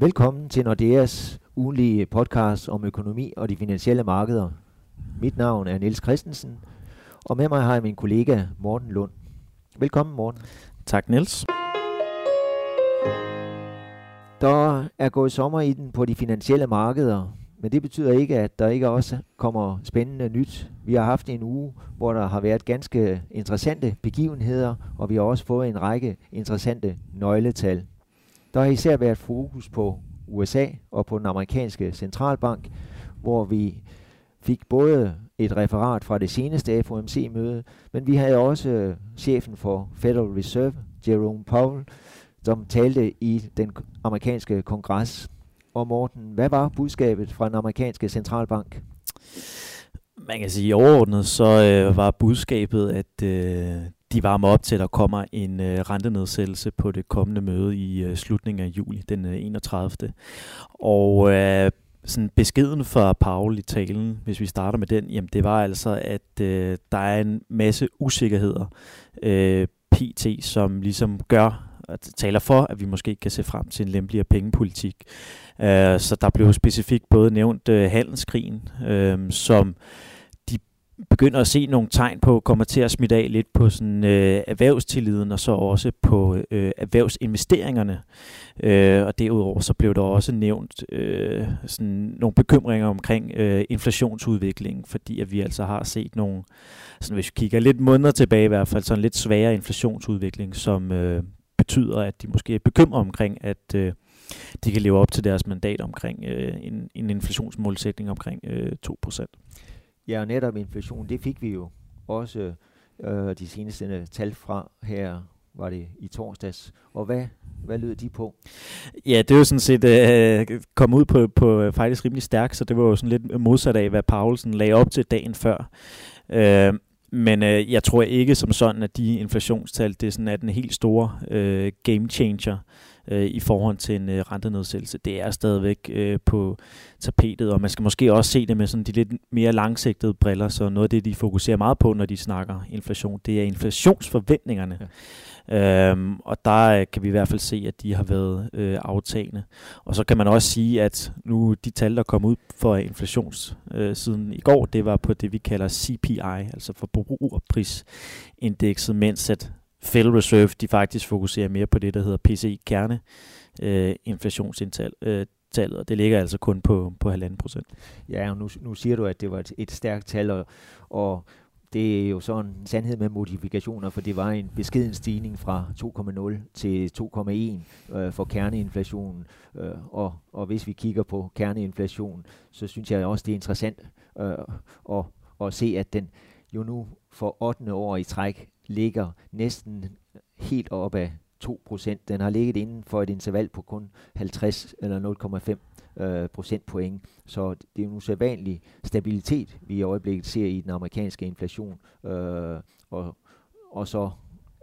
Velkommen til Nordeas ugenlige podcast om økonomi og de finansielle markeder. Mit navn er Niels Christensen, og med mig har jeg min kollega Morten Lund. Velkommen Morten. Tak Niels. Der er gået sommer i den på de finansielle markeder, men det betyder ikke, at der ikke også kommer spændende nyt. Vi har haft en uge, hvor der har været ganske interessante begivenheder, og vi har også fået en række interessante nøgletal. Der har især været fokus på USA og på den amerikanske centralbank, hvor vi fik både et referat fra det seneste FOMC-møde, men vi havde også øh, chefen for Federal Reserve, Jerome Powell, som talte i den amerikanske kongres. Og Morten, hvad var budskabet fra den amerikanske centralbank? Man kan sige overordnet, så øh, var budskabet, at øh, de varmer op til, at der kommer en øh, rentenedsættelse på det kommende møde i øh, slutningen af juli, den øh, 31. Og øh, sådan beskeden fra Paul i talen, hvis vi starter med den, jamen det var altså, at øh, der er en masse usikkerheder øh, pt, som ligesom gør, at taler for, at vi måske kan se frem til en lempeligere pengepolitik. Øh, så der blev specifikt både nævnt øh, handelskrigen, øh, som begynder at se nogle tegn på, kommer til at smitte af lidt på sådan, øh, erhvervstilliden og så også på øh, erhvervsinvesteringerne. Øh, og derudover så blev der også nævnt øh, sådan nogle bekymringer omkring øh, inflationsudviklingen, fordi at vi altså har set nogle, sådan hvis vi kigger lidt måneder tilbage i hvert fald, sådan lidt sværere inflationsudvikling, som øh, betyder, at de måske er bekymret omkring, at øh, de kan leve op til deres mandat omkring øh, en, en inflationsmålsætning omkring øh, 2%. Ja, og netop inflation, det fik vi jo også øh, de seneste øh, tal fra her, var det i torsdags. Og hvad, hvad lød de på? Ja, det er jo sådan set øh, kommet ud på, på øh, faktisk rimelig stærkt, så det var jo sådan lidt modsat af, hvad Paulsen lagde op til dagen før. Øh, men øh, jeg tror ikke som sådan, at de inflationstal, det er sådan, at den helt store øh, game changer øh, i forhold til en øh, rentenedsættelse. Det er stadigvæk øh, på tapetet, og man skal måske også se det med sådan de lidt mere langsigtede briller, så noget af det, de fokuserer meget på, når de snakker inflation, det er inflationsforventningerne. Ja. Øhm, og der øh, kan vi i hvert fald se, at de har været øh, aftagende. Og så kan man også sige, at nu de tal, der kom ud for inflationssiden øh, i går, det var på det, vi kalder CPI, altså forbrugerprisindekset, mens at Federal Reserve, de faktisk fokuserer mere på det, der hedder PCI-kerne øh, inflationsindtal. Øh, tallet, og det ligger altså kun på, på 1,5 procent. Ja, og nu, nu siger du, at det var et, et stærkt tal, og, og det er jo sådan en sandhed med modifikationer, for det var en beskeden stigning fra 2,0 til 2,1 øh, for kerneinflationen. Øh, og, og hvis vi kigger på kerneinflationen, så synes jeg også, det er interessant øh, at, at se, at den jo nu for 8. år i træk ligger næsten helt op af 2%. Den har ligget inden for et interval på kun 50 eller 0,5 øh, procentpoint. Så det er en usædvanlig stabilitet, vi i øjeblikket ser i den amerikanske inflation. Øh, og, og så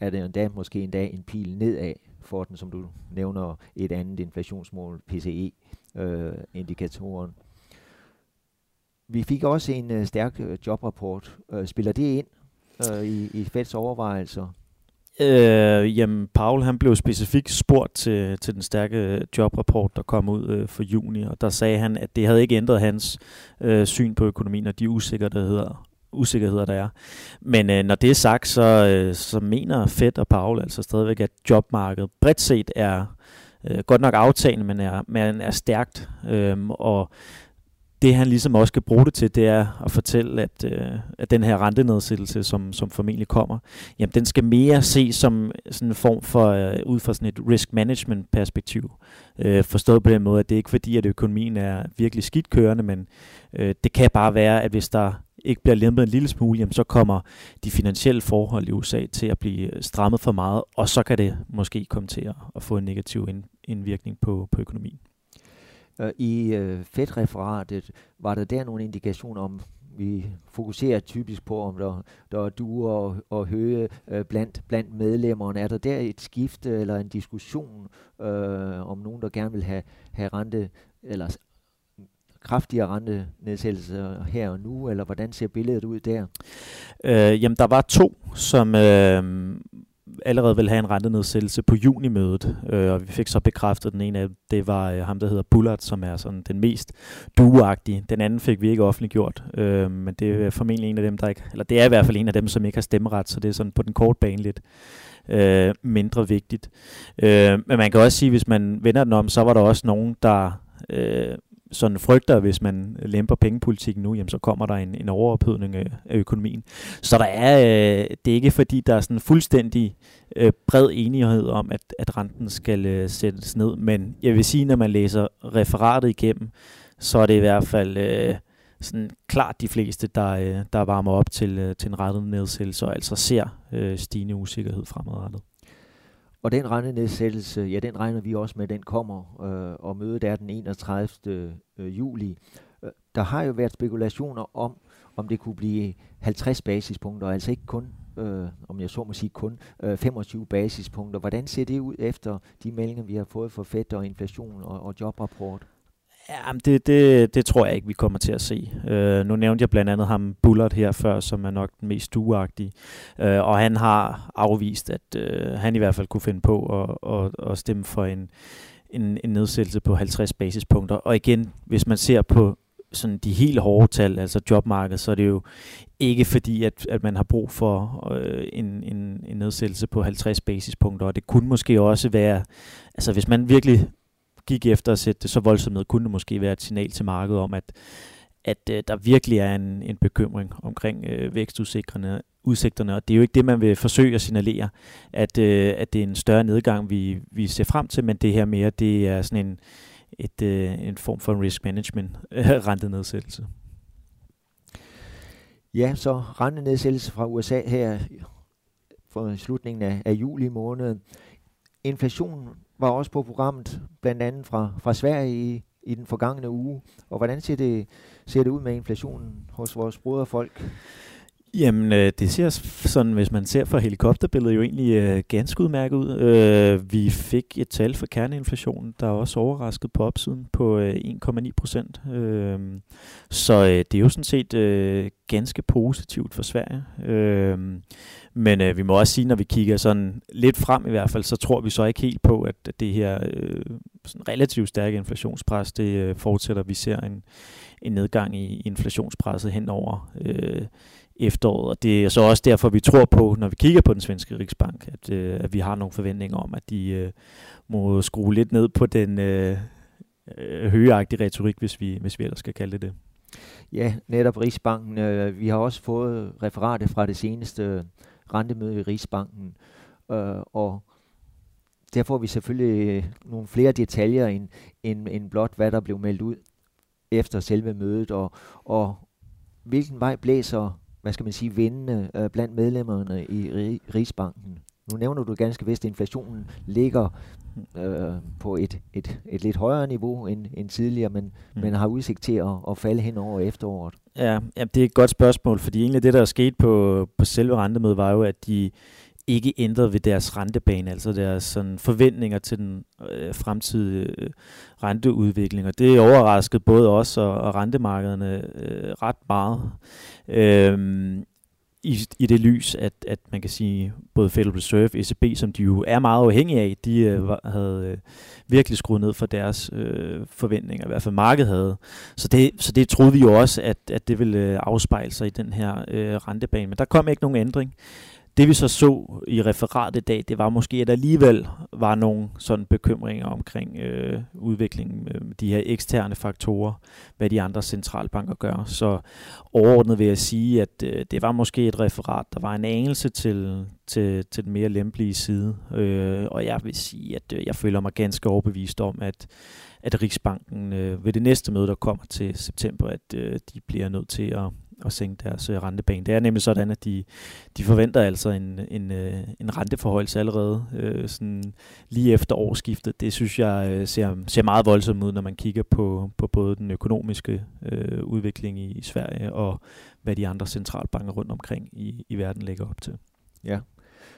er det endda måske endda en pil nedad for den, som du nævner, et andet inflationsmål, PCE-indikatoren. Øh, vi fik også en øh, stærk øh, jobrapport. Øh, spiller det ind øh, i, i Feds overvejelser? Øh, jamen, Paul han blev specifikt spurgt til, til den stærke jobrapport, der kom ud øh, for juni, og der sagde han, at det havde ikke ændret hans øh, syn på økonomien og de usikkerheder, usikkerheder, der er. Men øh, når det er sagt, så, øh, så mener Fed og Paul altså stadigvæk, at jobmarkedet bredt set er øh, godt nok aftagende, men er, men er stærkt. Øh, og det han ligesom også skal bruge det til, det er at fortælle, at, øh, at den her rentenedsættelse, som, som formentlig kommer, jamen den skal mere ses som sådan en form for, øh, ud fra sådan et risk management perspektiv. Øh, forstået på den måde, at det er ikke fordi, at økonomien er virkelig skidt kørende, men øh, det kan bare være, at hvis der ikke bliver lempet en lille smule, jamen så kommer de finansielle forhold i USA til at blive øh, strammet for meget, og så kan det måske komme til at, at få en negativ indvirkning på, på økonomien. Øh, I øh, Fed-referatet var der der nogle indikationer om, vi fokuserer typisk på, om der, der er duer og, og høje øh, blandt, blandt medlemmerne. Er der der et skifte eller en diskussion øh, om nogen, der gerne vil have, have rente, eller kraftigere rentenedsættelser her og nu, eller hvordan ser billedet ud der? Øh, jamen, der var to, som øh, allerede vil have en rentenedsættelse på junimødet, øh, og vi fik så bekræftet den ene af det var øh, ham, der hedder Bullard, som er sådan den mest duagtige. Den anden fik vi ikke offentliggjort, øh, men det er formentlig en af dem, der ikke, eller det er i hvert fald en af dem, som ikke har stemmeret, så det er sådan på den korte bane lidt øh, mindre vigtigt. Øh, men man kan også sige, hvis man vender den om, så var der også nogen, der øh, sådan frygter, hvis man lemper pengepolitikken nu, jamen, så kommer der en, en overophedning af, økonomien. Så der er, øh, det er ikke fordi, der er sådan fuldstændig øh, bred enighed om, at, at renten skal øh, sættes ned, men jeg vil sige, når man læser referatet igennem, så er det i hvert fald øh, sådan klart de fleste, der, øh, der varmer op til, øh, til en rettet nedsættelse, og altså ser øh, stigende usikkerhed fremadrettet. Og den rentenedsættelse, ja, den regner vi også med, den kommer, øh, og mødet er den 31. Øh, juli. Øh, der har jo været spekulationer om, om det kunne blive 50 basispunkter, altså ikke kun, øh, om jeg så må sige kun, øh, 25 basispunkter. Hvordan ser det ud efter de meldinger, vi har fået for Fed og inflation og, og jobrapport? Ja, det, det, det tror jeg ikke, vi kommer til at se. Uh, nu nævnte jeg blandt andet ham Bullard her før, som er nok den mest stueagtige. Uh, øh, og han har afvist, at uh, han i hvert fald kunne finde på at, at, at stemme for en, en, en nedsættelse på 50 basispunkter. Og igen, hvis man ser på sådan de helt hårde tal, altså jobmarkedet, så er det jo ikke fordi, at, at man har brug for øh, en, en, en nedsættelse på 50 basispunkter, og det kunne måske også være, altså hvis man virkelig gik efter at sætte det så voldsomt ned, kunne det måske være et signal til markedet om, at, at øh, der virkelig er en, en bekymring omkring øh, vækstudsigterne, udsigterne, og det er jo ikke det, man vil forsøge at signalere, at, øh, at det er en større nedgang, vi, vi ser frem til, men det her mere, det er sådan en, et, øh, en form for risk management øh, rentenedsættelse. Ja, så rentenedsættelse fra USA her for slutningen af, af juli måned. Inflationen var også på programmet, blandt andet fra, fra Sverige i, i den forgangne uge. Og hvordan ser det, ser det ud med inflationen hos vores broderfolk? Jamen, øh, det ser sådan, hvis man ser fra helikopterbilledet, jo egentlig øh, ganske udmærket ud. Øh, vi fik et tal for kerneinflationen, der også overrasket på opsiden på øh, 1,9 procent. Øh, så øh, det er jo sådan set øh, ganske positivt for Sverige. Øh, men øh, vi må også sige, når vi kigger sådan lidt frem i hvert fald, så tror vi så ikke helt på, at det her øh, sådan relativt stærke inflationspres, det øh, fortsætter. Vi ser en, en nedgang i inflationspresset hen over øh, efteråret. Og det er så også derfor, vi tror på, når vi kigger på den svenske Riksbank, at, øh, at vi har nogle forventninger om, at de øh, må skrue lidt ned på den øh, øh højagtige retorik, hvis vi, hvis vi ellers skal kalde det det. Ja, netop Rigsbanken. Øh, vi har også fået referatet fra det seneste øh, rentemøde i Rigsbanken, øh, og der får vi selvfølgelig øh, nogle flere detaljer end, end, end blot, hvad der blev meldt ud efter selve mødet, og, og hvilken vej blæser hvad skal man sige, vindende øh, blandt medlemmerne i Rigsbanken. Nu nævner du ganske vist, at inflationen ligger øh, på et, et, et lidt højere niveau end, end tidligere, men, mm. men har udsigt til at, at falde hen over efteråret. Ja, ja, det er et godt spørgsmål, fordi egentlig det, der er sket på, på selve rentemødet, var jo, at de ikke ændret ved deres rentebane, altså deres sådan, forventninger til den øh, fremtidige øh, renteudvikling. Og det overraskede både os og, og rentemarkederne øh, ret meget. Øhm, i, i det lys, at, at man kan sige, både Federal Reserve, ECB, som de jo er meget afhængige af, de øh, havde øh, virkelig skruet ned for deres øh, forventninger, i hvert fald markedet havde. Så det, så det troede vi jo også, at, at det ville øh, afspejle sig i den her øh, rentebane. Men der kom ikke nogen ændring. Det vi så så i referatet i dag, det var måske, at der alligevel var nogle sådan bekymringer omkring øh, udviklingen øh, med de her eksterne faktorer, hvad de andre centralbanker gør. Så overordnet vil jeg sige, at øh, det var måske et referat, der var en anelse til, til, til den mere lempelige side. Øh, og jeg vil sige, at øh, jeg føler mig ganske overbevist om, at at Riksbanken øh, ved det næste møde, der kommer til september, at øh, de bliver nødt til at at sænke deres øh, rentebane. Det er nemlig sådan, at de, de forventer altså en, en, øh, en renteforholdelse allerede øh, sådan lige efter årsskiftet. Det synes jeg øh, ser, ser meget voldsomt ud, når man kigger på, på både den økonomiske øh, udvikling i, i Sverige og hvad de andre centralbanker rundt omkring i, i verden lægger op til. Ja.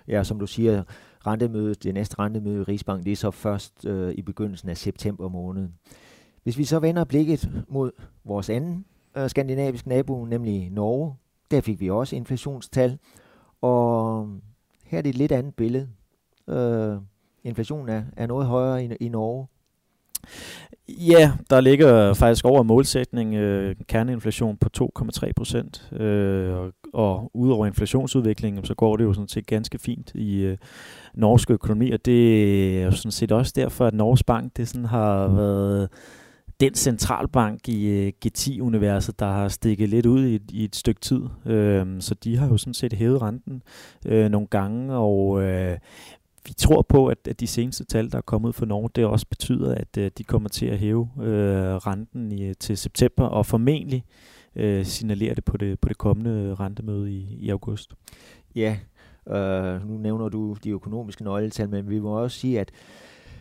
ja, som du siger, rentemødet, det næste rentemøde i Rigsbank, det er så først øh, i begyndelsen af september måned. Hvis vi så vender blikket mod vores anden øh, skandinavisk nabo, nemlig Norge. Der fik vi også inflationstal, og her er det et lidt andet billede. Øh, inflationen er, er noget højere i, i Norge. Ja, der ligger faktisk over målsætning øh, kerneinflation på 2,3 procent. Øh, og, og udover inflationsudviklingen, så går det jo sådan set ganske fint i øh, norsk økonomi, og det er jo sådan set også derfor, at Norges Bank det sådan har været den centralbank i øh, G10-universet, der har stikket lidt ud i, i et stykke tid. Øh, så de har jo sådan set hævet renten øh, nogle gange, og øh, vi tror på, at, at de seneste tal, der er kommet for Norge, det også betyder, at øh, de kommer til at hæve øh, renten i, øh, til september, og formentlig øh, signalerer det på det, på det kommende rentemøde i, i august. Ja, øh, nu nævner du de økonomiske nøgletal, men vi må også sige, at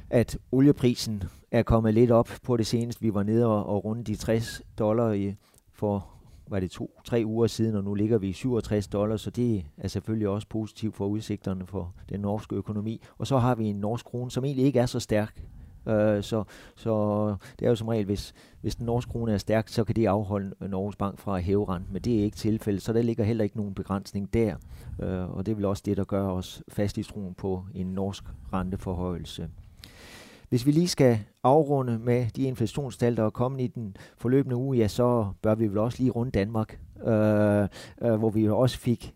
at olieprisen er kommet lidt op på det seneste. Vi var nede og, og de 60 dollar i, for var det to, tre uger siden, og nu ligger vi i 67 dollars, så det er selvfølgelig også positivt for udsigterne for den norske økonomi. Og så har vi en norsk krone, som egentlig ikke er så stærk. Øh, så, så det er jo som regel, hvis, hvis den norske krone er stærk, så kan det afholde Norges Bank fra at hæve renten, men det er ikke tilfældet, så der ligger heller ikke nogen begrænsning der. Øh, og det er vel også det, der gør os fast i troen på en norsk renteforhøjelse. Hvis vi lige skal afrunde med de inflationstal, der er kommet i den forløbende uge, ja, så bør vi vel også lige runde Danmark, øh, øh, hvor vi også fik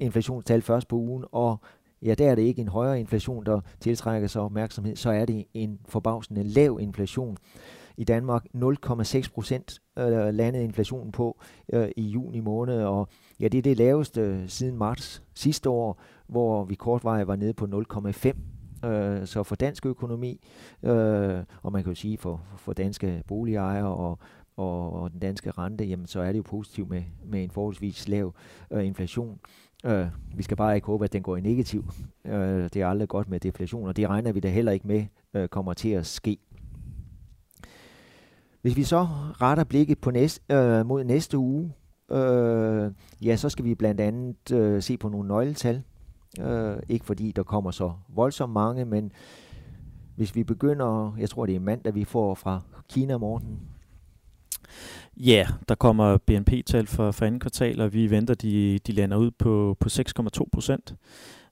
inflationstal først på ugen, og ja, der er det ikke en højere inflation, der tiltrækker sig opmærksomhed, så er det en forbavsende lav inflation. I Danmark 0,6 procent øh, landede inflationen på øh, i juni måned, og ja, det er det laveste siden marts sidste år, hvor vi kortvarigt var nede på 0,5 Øh, så for dansk økonomi, øh, og man kan jo sige for, for danske boligejere og, og, og den danske rente, jamen så er det jo positivt med, med en forholdsvis lav øh, inflation. Øh, vi skal bare ikke håbe, at den går i negativ. Øh, det er aldrig godt med deflation, og det regner vi da heller ikke med øh, kommer til at ske. Hvis vi så retter blikket på næste, øh, mod næste uge, øh, ja, så skal vi blandt andet øh, se på nogle nøgletal. Øh, ikke fordi der kommer så voldsomt mange, men hvis vi begynder, jeg tror det er mandag, vi får fra Kina morgen. Ja, yeah, der kommer BNP-tal for, for anden kvartal, og vi venter, de, de lander ud på, på 6,2 procent.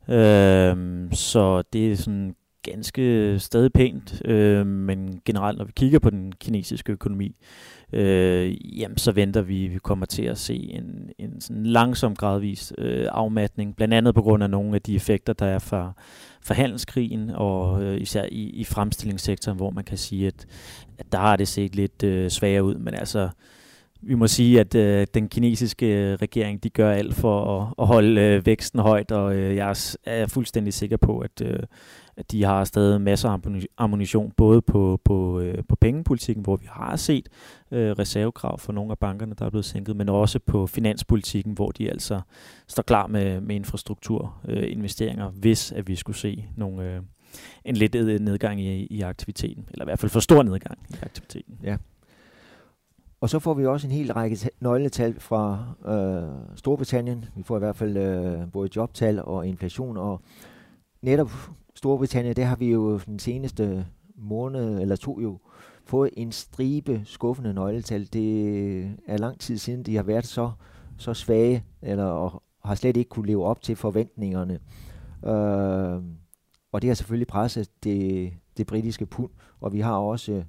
Øh, så det er sådan ganske stadig pænt, øh, men generelt når vi kigger på den kinesiske økonomi, øh, jamen så venter vi, vi kommer til at se en, en sådan langsom gradvis øh, afmatning, blandt andet på grund af nogle af de effekter, der er fra, fra handelskrigen, og øh, især i, i fremstillingssektoren, hvor man kan sige, at, at der har det set lidt øh, svagere ud, men altså vi må sige, at øh, den kinesiske øh, regering, de gør alt for at, at holde øh, væksten højt, og øh, jeg er, er fuldstændig sikker på, at, øh, at de har stadig masser af ammunition, både på, på, øh, på pengepolitikken, hvor vi har set øh, reservekrav for nogle af bankerne, der er blevet sænket, men også på finanspolitikken, hvor de altså står klar med, med infrastrukturinvesteringer, øh, hvis at vi skulle se nogle, øh, en lidt øh, nedgang i, i aktiviteten, eller i hvert fald for stor nedgang i aktiviteten. Ja. Og så får vi også en hel række nøgletal fra øh, Storbritannien. Vi får i hvert fald øh, både jobtal og inflation, og netop Storbritannien, der har vi jo den seneste måned eller to jo fået en stribe skuffende nøgletal. Det er lang tid siden, de har været så, så svage, eller og har slet ikke kunne leve op til forventningerne. Øh, og det har selvfølgelig presset det, det britiske pund, og vi har også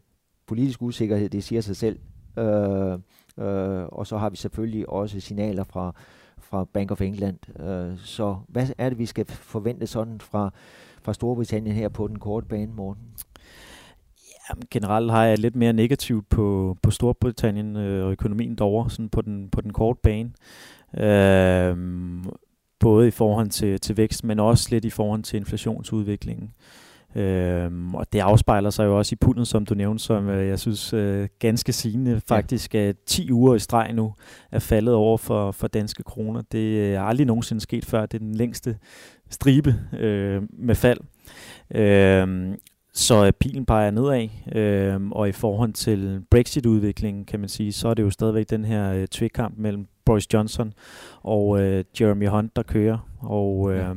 politisk usikkerhed, det siger sig selv. Øh, øh, og så har vi selvfølgelig også signaler fra, fra Bank of England. Øh, så hvad er det, vi skal forvente sådan fra, fra Storbritannien her på den korte bane, Morten? Jamen, generelt har jeg lidt mere negativt på, på Storbritannien øh, og økonomien derovre, sådan på den, på den korte bane. Øh, både i forhold til, til vækst, men også lidt i forhold til inflationsudviklingen. Øhm, og det afspejler sig jo også i pundet, som du nævnte, som øh, jeg synes øh, ganske sigende faktisk er 10 uger i streg nu er faldet over for, for danske kroner. Det er aldrig nogensinde sket før. Det er den længste stribe øh, med fald. Øhm, så pilen peger nedad, øh, og i forhold til Brexit-udviklingen, kan man sige, så er det jo stadigvæk den her øh, tvekamp mellem Boris Johnson og øh, Jeremy Hunt, der kører. Og øh,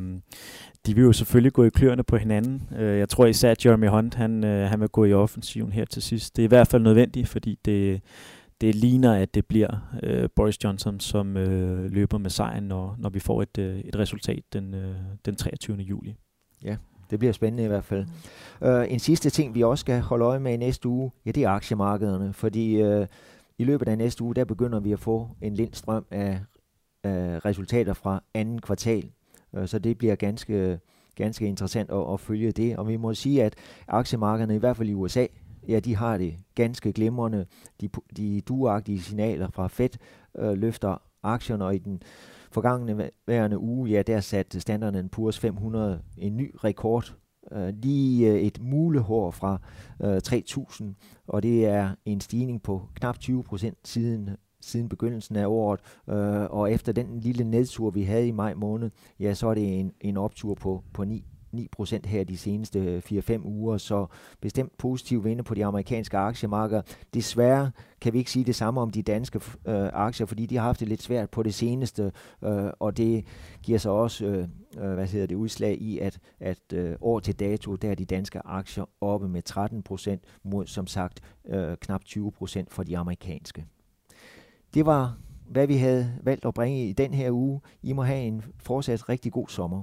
de vil jo selvfølgelig gå i kløerne på hinanden. Øh, jeg tror især, at Jeremy Hunt han, øh, han vil gå i offensiven her til sidst. Det er i hvert fald nødvendigt, fordi det, det ligner, at det bliver øh, Boris Johnson, som øh, løber med sejren, når, når vi får et, øh, et resultat den, øh, den 23. juli. Ja, det bliver spændende i hvert fald. Mm. En sidste ting, vi også skal holde øje med i næste uge, ja, det er aktiemarkederne, fordi øh, i løbet af næste uge, der begynder vi at få en lindstrøm af, øh, resultater fra anden kvartal. Øh, så det bliver ganske, ganske interessant at, at følge det. Og vi må sige, at aktiemarkederne, i hvert fald i USA, ja, de har det ganske glimrende. De, de duagtige signaler fra Fed øh, løfter aktierne, og i den forgangne værende uge, ja, der satte standarden Poor's 500 en ny rekord. Øh, lige øh, et mulehår fra øh, 3.000, og det er en stigning på knap 20 procent siden siden begyndelsen af året, øh, og efter den lille nedtur, vi havde i maj måned, ja, så er det en, en optur på, på 9 9% her de seneste øh, 4-5 uger, så bestemt positiv vinde på de amerikanske aktiemarkeder. Desværre kan vi ikke sige det samme om de danske øh, aktier, fordi de har haft det lidt svært på det seneste, øh, og det giver sig også øh, øh hvad hedder det, udslag i, at, at øh, år til dato, der er de danske aktier oppe med 13% mod som sagt øh, knap 20% for de amerikanske. Det var, hvad vi havde valgt at bringe i den her uge. I må have en fortsat rigtig god sommer.